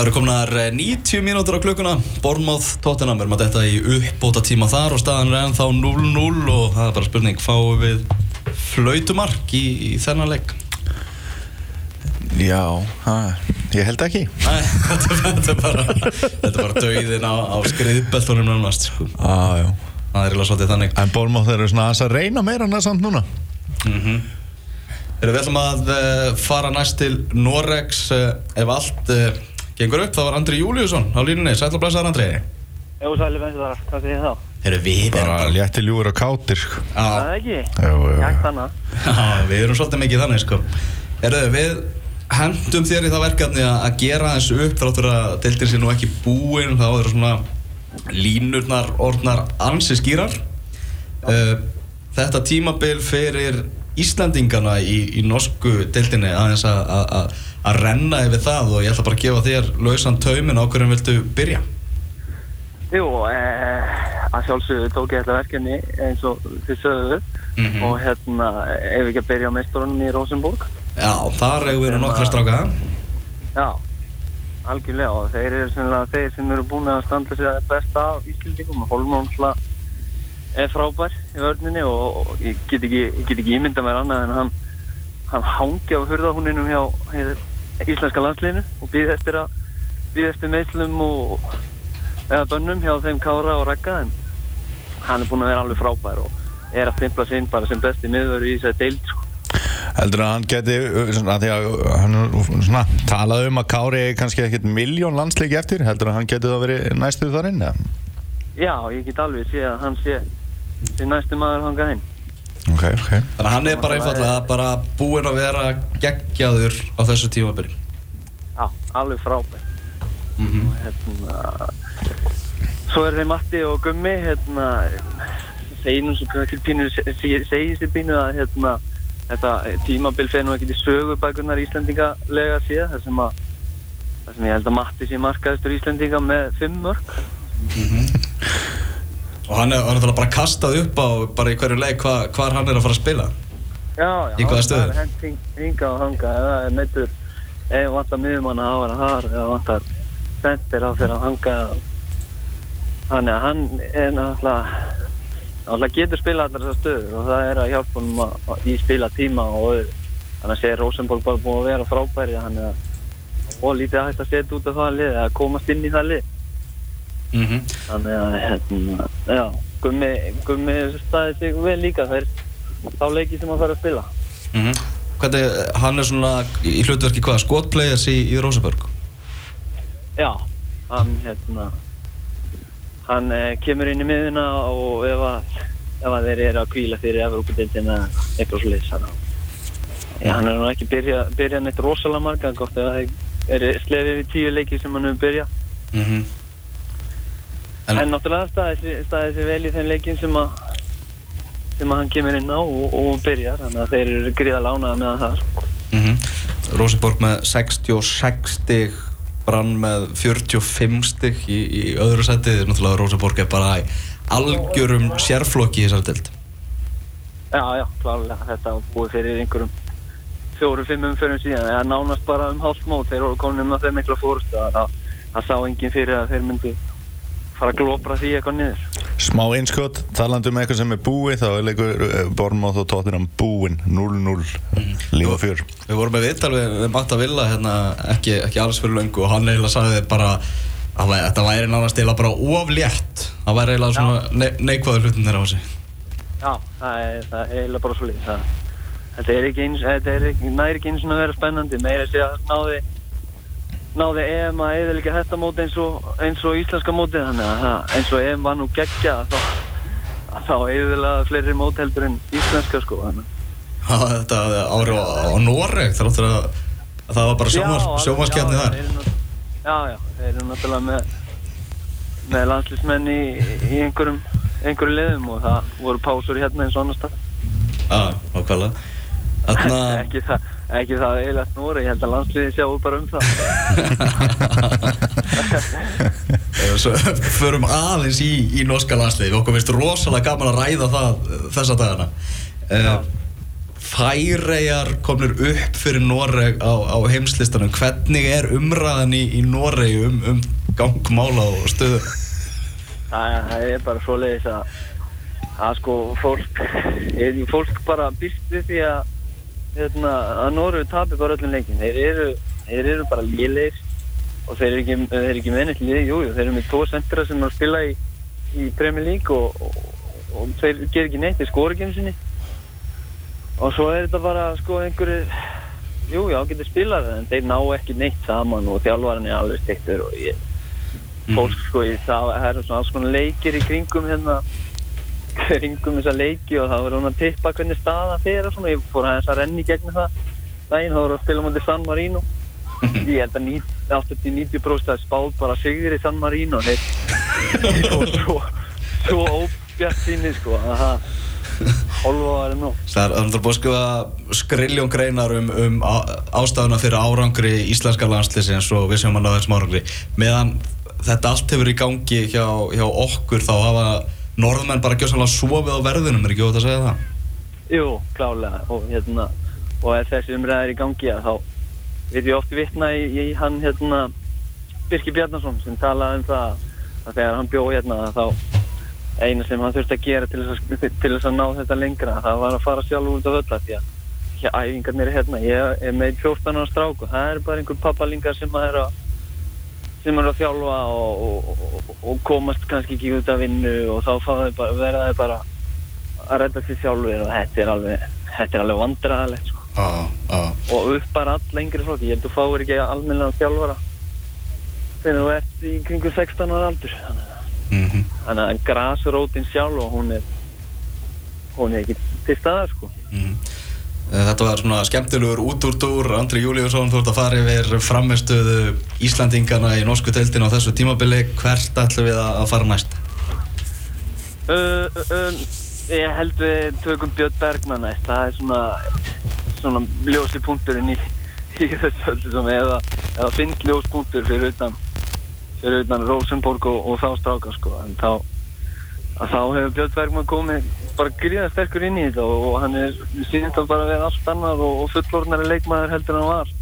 Það eru komnar 90 mínútur á klukkuna. Bormáð Tottenham er maður þetta í uppbóta tíma þar og staðan er ennþá 0-0 og það er bara spurning fáum við flautumark í, í þennan leik? Já, ha, ég held ekki. Nei, þetta, er- bara þetta er bara dauðin á, á skriðbeltunum nánast sko. ah, það er eiginlega svolítið þannig. En Bormáð eru svona að reyna meira en það samt núna. Erum við ætlum að uh, fara næst til Noregs uh, ef allt gengur upp, þá var Andri Júliusson á línunni, sætla og blessaður Andri. Jú, sæli með það, hvað segir þá? Erum við Bara létti ljúur og kátir sko. Það Já, er ekki? Jægt hana. já, við erum svolítið mikið þannig sko. Erum við hendum þér í það verkefni að að gera þessu upp þráttur að deildin sé nú ekki búin. Þá eru svona línurnar orðnar ansi skýrar. Uh, Þetta tímabil fyrir Íslandingana í, í norsku deildinni aðeins að- renna yfir það og ég ætla bara að gefa þér lausan taumin á hverjum viltu byrja Jú, eh, að sjálfsögðu tók ég þetta verkefni eins og þið sögðu Mhm. og hérna, ef við ekki að byrja á meisturunum í Rosenborg. Já, þar eigum við nú nokkra stráka Já, algjörlega og þeir eru sennilega þeir sem eru búin að standa sér best af Íslandingum og Holmón er frábær í vörninni og, og ég get ekki, get ekki ímynda mér annað en hann hann hangi á hurðahúninum hjá, íslenska landsliðinu og býð eftir að eftir meðslum og eða bönnum hjá þeim Kára og Rækka en hann er búin að vera alveg frábær og er að stimpla sinn bara sem besti miðvöru í þessari deild sko. Heldur að hann geti uh, svona, því að uh, hann svona, talað um að Kári kannski ekkert miljón landsleiki eftir heldur að hann geti það verið næstuð þar inn? Já, ég get alveg sé að hann sé, sé næstu maður hangað inn. Ok, ok. Þannig að hann er bara einfallega bara búinn að vera geggjaður á þessu tímabili. Já, alveg frábær mm hérna, Svo er þeir Matti og Gummi hérna, segir sér pínu að hérna, þetta tímabil fer nú ekkert í sögubækunar Íslandingalega séð þar sem að þar sem ég held að Matti sé markaðistur Íslandinga með fimm mörg Og hann er, hann er náttúrulega bara kastað upp á bara í hverju leik hva, hvar hann er að fara að spila. Já, já, Í hvaða stöðu? það er hent hing- hingað og hangað ef það er meittur ef vantar miðumann að hafa hann þar ef vantar sendir á fyrir að hanga þannig að hann er náttúrulega náttúrulega getur spila allar þessar stöður og það er að hjálpa að, að í spila tíma og öðru. Þannig að sé Rosenborg bara búin að vera frábæri þannig að og lítið hægt að setja út af það lið eða komast inn í það lið mm -hmm. þannig að hérna, já, Gummi, Gummi staði sig vel líka þeir þá leiki sem hann fær að spila Hvernig, hann er svona í hlutverki hvað, skotplayers í, í Rosenborg Já, hann hérna hann eh, kemur inn í miðuna og ef að, ef að þeir eru að kvíla fyrir Evrópadeildina eitthvað svo leiðis hann Já, hann er nú ekki byrja, byrja neitt rosalega marga gott ef það er slefið við tíu leiki sem hann hefur byrjað mm -hmm. En, En- náttúrulega staðið sér vel í þeim leikin sem að sem að hann kemur inn á og, og byrjar þannig að þeir eru gríða lánaða með það. Mm Rosenborg með 66 stig Brann með 45 stig í, í öðru setið náttúrulega Rosenborg er bara í algjörum sérflokki í þessari deild. Já, já, klárlega. Þetta búið fyrir einhverjum fjóru, fimm umförum síðan. Eða nánast bara um hálft mót. Þeir voru komin um að þeir mikla fórustu það, það sá enginn fyrir að þeir myndu fara að glópra því eitthvað niður. Smá einskott, talandi um eitthvað sem er búið þá er leikur uh, Bormáð og Tottenham búinn 0-0 líf og fjör. Við vorum með viðtal við, við Matta Villa hérna, ekki, ekki alls fyrir löngu og hann eiginlega sagði bara að þetta væri nánast eiginlega bara oflétt það væri eiginlega svona ne neikvæður hlutin þeirra á sig. Já, það er, það er eiginlega bara svo lítið Þetta er ekki eins, þetta er ekki, næri ekki eins og að vera spennandi meira að segja náði náði EM að eða þetta móti eins og, eins og íslenska móti þannig að það, eins og EM var nú geggja þá, þá eða fleiri mót heldur en íslenska sko þannig. Já, þetta ári á, á Noreg þar áttur að, að það var bara já, þar. Já, já, þeir eru náttúrulega með með landslýsmenn í, í einhverjum einhverju liðum og það voru pásur hérna eins og annars stað Já, ákvæmlega Þarna ekki það, ekki það eiginlega snúri, ég held að landsliði sjáu bara um það. Eh, Svo förum aðeins í, í norska landsliði Okkur finnst rosalega gaman að ræða það eh, þessa dagana. Uh, Færeyjar komnir upp fyrir Noreg á, á heimslistanum. Hvernig er umræðan í, í Noreg um, um gangmála og stöðu? Það, er bara svo leiðis að að sko fólk fólk bara býst við því að hérna, að Nóru tapir bara öllum leikin þeir eru, þeir eru bara lélegir og þeir eru ekki, ekki mennið lið, jú, jú, þeir eru með tvo sentra sem að spila í, í Premier League og, og, og þeir ger ekki neitt, þeir skora ekki einu sinni. Og svo er þetta bara sko einhverju jú, já, getur spilað en þeir ná ekki neitt saman og þjálfarinn er alveg stektur og ég fólk sko, ég, það er svona alls konar leikir í kringum hérna kringum þessa leiki og það var hún að tippa hvernig staða fyrir og svona, ég fór aðeins að renni gegn það. Daginn, þá voru að spila mútið San Marino. Ég held að 80-90% að spáð bara sigir í San Marino og svo svo óbjart síni sko. Að það hálfa var það nú Það er er búið að skrifa skriljón greinar um, um á- ástæðuna fyrir árangri íslenska landsliðsins og við sem hann þessum árangri. Meðan þetta allt hefur í gangi hjá, hjá okkur þá hafa norðmenn bara gjóðsannlega sofið á verðunum er ekki ótt að segja það? Jú, klálega og hérna og ef þessi umræð er í gangi að þá veit ég oft vitna í, í hann hérna Birki Bjarnason sem talaði um það að þegar hann bjó hérna þá eina sem hann þurfti að gera til þess að, að ná þetta lengra það var að fara sjálf út á völla því að æfingarnir er hérna, ég er með 14 ára strák og það er bara einhver pappalingar sem að er að sem eru að þjálfa og, og, og, komast kannski ekki út af vinnu og þá bara, verða þau bara að redda sér sjálfur og þetta er alveg, þetta er alveg vandræðalegt sko. Já, já. og upp bara all lengri flokki, ég held þú fáir ekki almennilega þjálfara þegar þú ert í kringu 16 ára aldur þannig að- Mm þannig að grasrótin sjálf og hún er hún er ekki til staðar sko Mm. Þetta var svona skemmtilegur út úr dúr Andri Júliusson, þú ert að fara yfir framistöðu Íslandingana í norsku teildin á þessu tímabili, hvert ætlum við að fara næst? uh, uh, ég held við tökum Björn Bergman næst. Það er svona svona ljósi punkturinn í, í þessu öllu sem eða, eða finnst ljós punktur fyrir utan fyrir utan Rosenborg og, og þá stráka sko. En þá þá hefur Björn Bergman komið bara gríða sterkur inn í þetta og, hann er síðan bara við allt annað og, og fullorðnari leikmaður heldur en hann var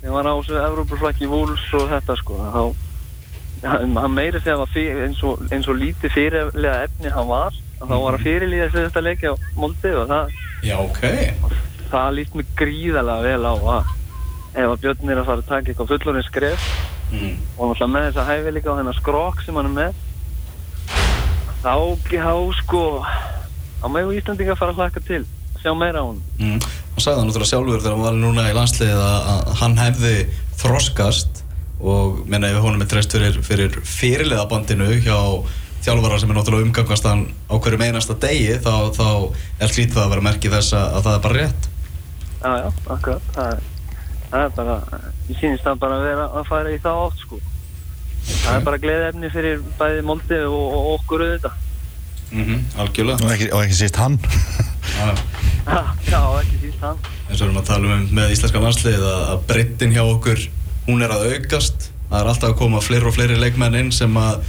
þegar hann var á þessu Evrópuflakki Vúls og þetta sko þá hann hann meiri segja var fyr, eins, og, eins og lítið fyrirlega efni hann var að þá var að fyrirlíða sig þetta leikja á Moldi og það, Já, ok. það líst mig gríðarlega vel á að ef að Björn er að fara að taka eitthvað fullorinn skref Mm. og náttúrulega með þessa hæfileika og þennan skrok sem hann er með þá, þá sko þá megu Íslandinga fara að hlaka til að sjá meira á hann Mm. Hann sagði það náttúrulega sjálfur þegar hann var núna í landsliðið að, hann hefði þroskast og menna ef honum er treyst fyrir, fyrir fyrirliðabandinu hjá þjálfara sem er náttúrulega umgangast hann á hverju einasta degi þá, þá er hlítið að vera merkið þess að, að það er bara rétt. Já, já, akkurat. Það það er bara ég sýnist það bara að vera að fara í það átt sko. Það er bara gleðefni fyrir bæði Moldi og, og okkur auðvitað Mm Algjörlega. Og ekki, og ekki síst hann. Já, Já, ekki síst hann. Eins og við erum að tala um með íslenska landsliðið að, að breyttin hjá okkur hún er að aukast. Það er alltaf að koma fleiri og fleiri leikmenn inn sem að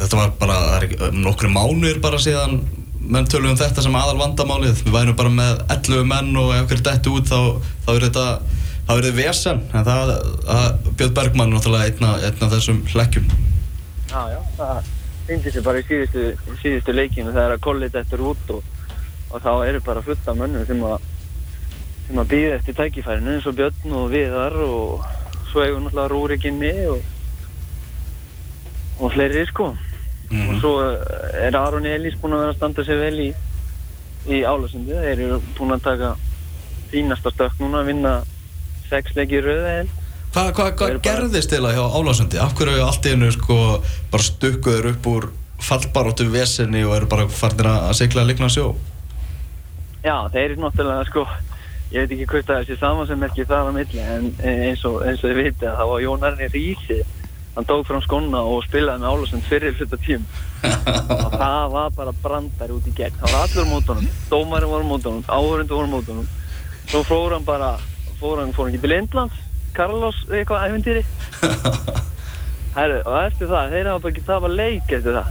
þetta var bara, það er um nokkru mánuðir bara síðan menn tölum um þetta sem aðal vandamálið. Við værum bara með 11 menn og ef okkur dettu út þá, þá er þetta þá er þetta vesen. En það, að Björn Bergmann er náttúrulega einn af, einn af þessum hlekkjum. Já, já, það finnir sér bara í síðustu, síðustu leikinu þegar að kollið þetta út og, og þá eru bara fullt af mönnum sem að sem að býða eftir tækifærinu eins og Björn og Viðar og svo eigum náttúrulega Rúrik inni og og fleiri sko. Mhm. og svo eh, er Aron Elís búinn að vera að standa sig vel í í Álasundi, þeir eru búinn að taka fínasta stökk núna að vinna sex leiki í rauða held Hvað hva, hva gerðist til að hjá Álasundi? Af hverju eru allt í hennu sko bara stukkuður upp úr fallbaróttu vesenni og eru bara farnir að sigla að ligna sjó? Já, þeir eru náttúrulega sko ég veit ekki hvort það er þessi samansemmerki þar á milli en eins og, eins og þið viti að það var Jón Arni Rísi hann tók fram skona og spilaði með Álasund fyrir hluta tím og það var bara brandar út í gegn það var allur mótunum, dómarinn var mótunum áhörundu var mótunum svo fór hann bara, fór hann, fór hann ekki til Indlands Carlos eitthvað æfintýri Herru, og eftir það, þeir hafa bara ekki tapað leik eftir það.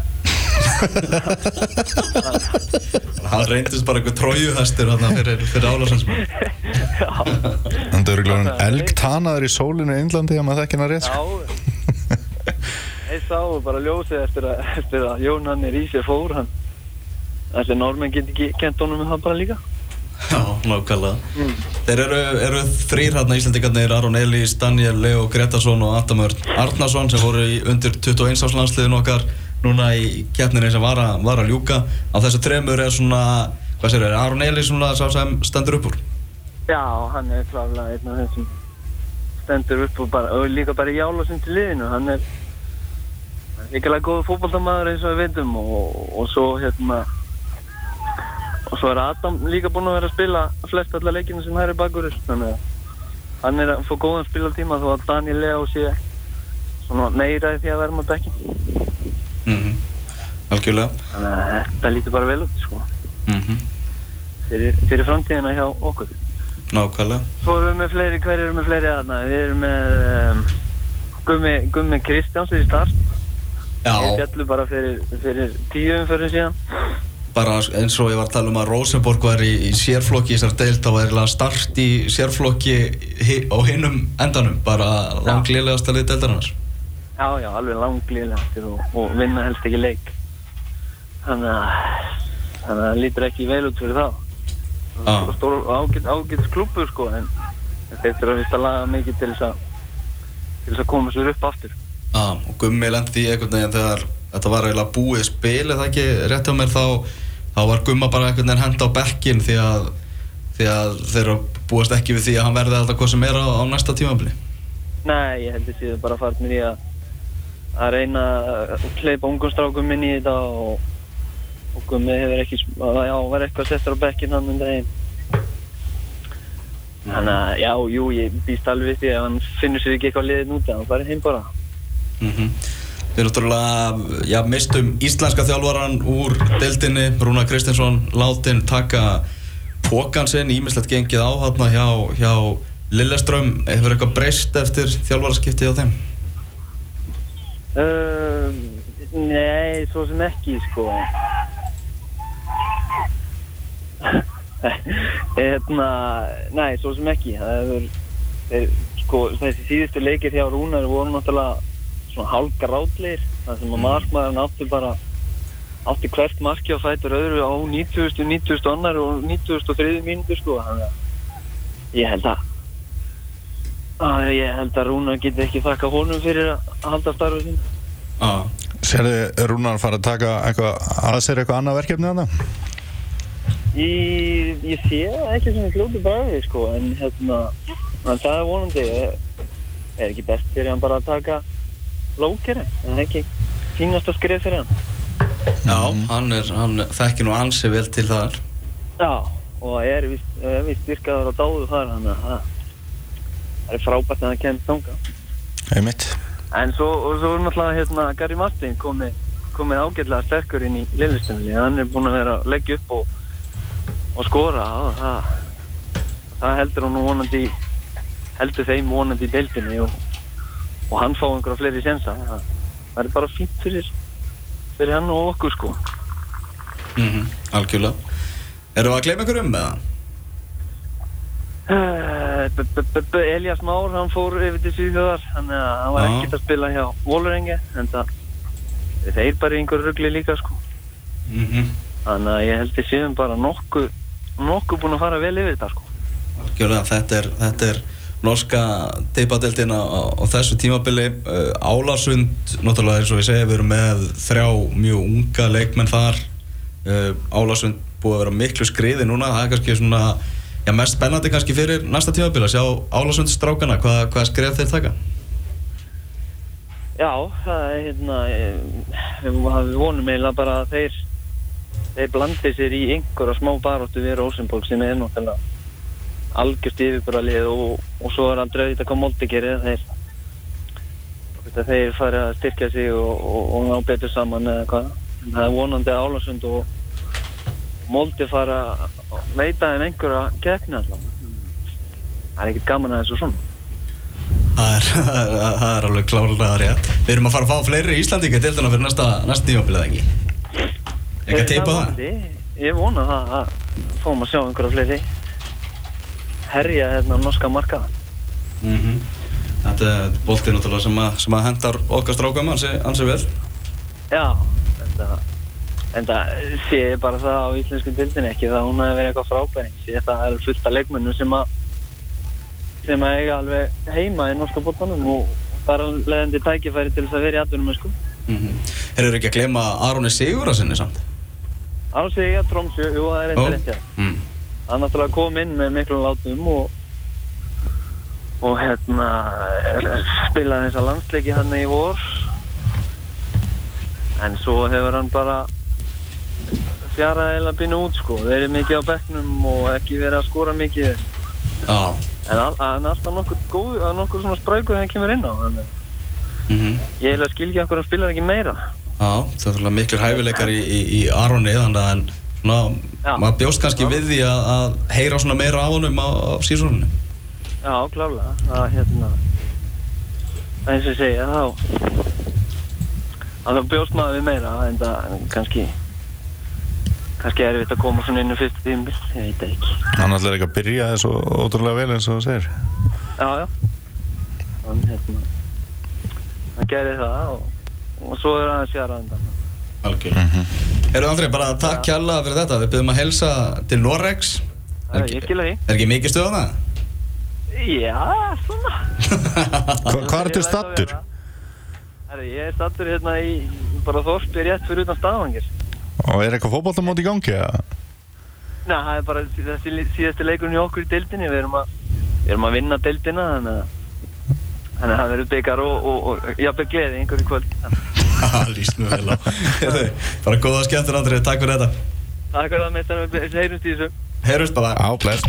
Hann reyndist bara eitthvað trójuhestur fyrir, fyrir álasansmann Já, Þannig að það eru elgtanaður í sólinu í Indlandi að maður þekki hann að rétt sko. já. Þeir sáu bara ljósið eftir að, eftir að Jón hann er í sér fór hann. Þessi normenn get ekki kent honum með það bara líka. Já, nákvæmlega. Þeir eru, eru þrýr hérna Íslandingarnir Aron Elís, Daniel, Leo Gretarsson og Andamör Arnarsson sem voru í undir 21 áslandsliðin okkar núna í keppninni sem var að, var að ljúka. Á þessu tremur er svona hvað sér er, Aron Elís svona sá sem stendur upp úr? Já, hann er klálega einn af þeim sem stendur upp og, bara, og líka bara í álasum til liðinu. Hann er líkalega góð fótballtamaður eins og við veitum og, og svo hérna og svo er Adam líka búinn að vera að spila flest alla leikinu sem hæri bakur þannig að hann er að fá góðan spilatíma þó að Daniel Leo sé meira því að vera með bekkin mm Algjörlega. Þannig að þetta lítur bara vel út sko. Mm fyrir, fyrir framtíðina hjá okkur. Nákvæmlega. Svo erum við með fleiri, hver erum við með fleiri aðna? Við erum með um, Gummi, Gummi Kristjáns í start. Við Já, fjallum bara fyrir, fyrir tíu umförðin síðan. Bara eins og ég var að tala um að Rosenborg var í, í sérflokki í þessar deild þá var eiginlega start í sérflokki hi, á hinnum endanum bara langliðlegasta lið deildarinnar Já, já, alveg langlýðlega og, og vinna helst ekki leik. Þannig að að það lítur ekki vel út fyrir þá. Það er stór ágætt, ágætt klubur sko en þeir þurfa að vist að laga mikið til þess að til þess að koma sér upp aftur. Já, og Gummi lendi í einhvern veginn þegar þetta var eiginlega búið spil eða ekki rétt hjá mér þá, þá var Gumma bara einhvern veginn henda á bekkin því að, því að þeir búast ekki við því að hann verði alltaf hvað sem er á, á næsta tímabili Nei, ég held að séu bara farnir í að að reyna að hleypa ungumstrákum inn í þetta og, og Gummi hefur ekki, já, var eitthvað settur á bekkinn hann um daginn. Þannig að, já, jú, ég býst alveg við því að hann finnur sér ekki eitthvað liðið núti, hann farið heim bara. mm Við náttúrulega já, mistum íslenska þjálfaran úr deildinni, Rúna Kristinsson látin taka pókan sinn ímislegt gengið á hérna hjá, hjá Lilleström, hefur eitthvað breyst eftir þjálfaraskipti á þeim? Uh, nei, svo sem ekki, sko. hérna, nei, svo sem ekki. Það hefur, sko, þessi síðustu leikir hjá Rúnar voru náttúrulega svona hálfgrátleir. Það sem að markmaðurinn átti bara, átti hvert marki á fætur öðru á 90. 90. annar og 93. mínútur, sko. Þannig að ég held að, að ég held að Rúnar geti ekki þakka honum fyrir að halda starfið sín. Já, Serðu Rúnar fara að taka eitthvað að sér eitthvað annað verkefni þarna? Ég, ég sé það ekki svona fljótu bæði sko, en hérna, en það er vonandi, er, er ekki best fyrir hann bara að taka lókeri, en það er ekki fínast að skrifa fyrir hann. já hann, er, hann þekkir nú ansi vel til þar Já, og það er vist, er vist virkaður á dáðu þar, þannig að það það er frábært að það kemst þanga. Einmitt. En svo, og svo er náttúrulega hérna Gary Martin komið, komið ágætlega sterkur inn í liðlistunni, hann er búinn að vera að leggja upp og, og skora og það, það heldur hann nú vonandi, heldur þeim vonandi í deildinni og, og hann fá einhverja fleiri sensa. Það, það er bara fínt fyrir, fyrir hann og okkur sko. mm Algjörlega Erum við að gleyma ykkur um með það? Eh, b- Elias Már, hann fór yfir til Svíþjóðar, þannig að hann var ekkert að spila hjá Vólurengi, en það, þeir bara í einhverju rugli líka sko. Mm Þannig að ég held við séum bara nokkuð nokkuð búin að fara vel yfir þetta sko. Algjörlega, þetta er, þetta er norska teipadeldin á, á þessu tímabili. Uh, Álasund, náttúrulega eins og ég segi við erum með þrjá mjög unga leikmenn þar. Uh, Álasund búið að vera miklu skriði núna. Það er kannski svona, já mest spennandi kannski fyrir næsta tímabili að sjá Álasund strákana, hvað, hvað skrif þeir taka? Já, það er hérna eh, við vonum eiginlega bara að þeir þeir blandi sér í einhverja smá baróttu við Rosenborg sem er náttúrulega algjörst yfirbúralið og, og svo er aldrei auðvitað hvað Molde gerir þeir þeir fari að styrkja sig og, og, og ná betur saman eða hvað. En það er vonandi að Álasund og Molde fara að veita þeim einhverja keppni alltaf það er ekkert gaman að þessu svona. Það er, það er, það er alveg klárlega rétt. Við erum að fara að fá fleiri Íslandinga til þarna fyrir næsta, næsta tímabili eða ekki? Ekki að teipa það? Ég vona það að fáum að sjá einhverja fleiri herja hérna á norska markaða. Mhm. Þetta er boltið náttúrulega sem að, sem að hendar okkar strákum ansi, ansi vel. Já, þetta, þetta sé ég bara það á íslensku dildinni ekki það að hún hefði verið eitthvað frábæring. Það er fullt af leikmennum sem að sem að eiga alveg heima í norska boltanum og það er leðandi tækifæri til þess að vera í atvinnum sko. Mm -hmm. Herru ekki að gleyma Aroni Sigurðarsinni samt? Ég að Tromsjö, jú það er eitthvað. Mm. Hann náttúrulega kom inn með miklu látum og og hérna spilaði þessa landsleiki hann í vor en svo hefur hann bara fjaraði eða býna út sko þeir eru mikið á bekknum og ekki verið að skora mikið Já. en al- er alltaf nokkuð góð nokkuð svona sprækur þegar kemur inn á að Mm -hmm. ég hef að skilja okkur hann spilar ekki meira Já, það er miklir hæfileikar í, í, í Aroni þannig að en. Maður bjóst kannski Já. við því að, að heyra svona meira á honum á, á sísoninu. já klálega það hérna það eins og segja þá að þá bjóst maður við meira en það kannski kannski er erfitt að koma svona inn í fyrstu tímbil ég veit það ekki. Hann ætlar ekki að byrja þessu ótrúlega vel eins og þú segir. Já já. Hann hérna hann gerði það og, og svo er hann að sjara hann Algjörlega. Mm -hmm. Herru Andrei, bara takk kjalla fyrir þetta. Við byrjum að helsa til Norex. Skilja því. Er ekki mikið stöð á það? já svona Hva, Hvað læt það stattur? Herri, ég er stattur hérna í bara þorpi rétt fyrir utan staðvangir Og er eitthvað fótboltamót í gangi? eða? Nei, það er bara þessi síðasti leikurinn í okkur í deildinni við erum að, við erum að vinna deildina þannig að þannig að það verður byggar og, og, og jafnveg gleði einhverju kvöld Það líst mjög vel á. Bara góða skemmtur Andrei, takk fyrir þetta. Takk fyrir það með þetta, við heyrumst í þessu Heyrjumst bara. Á, bless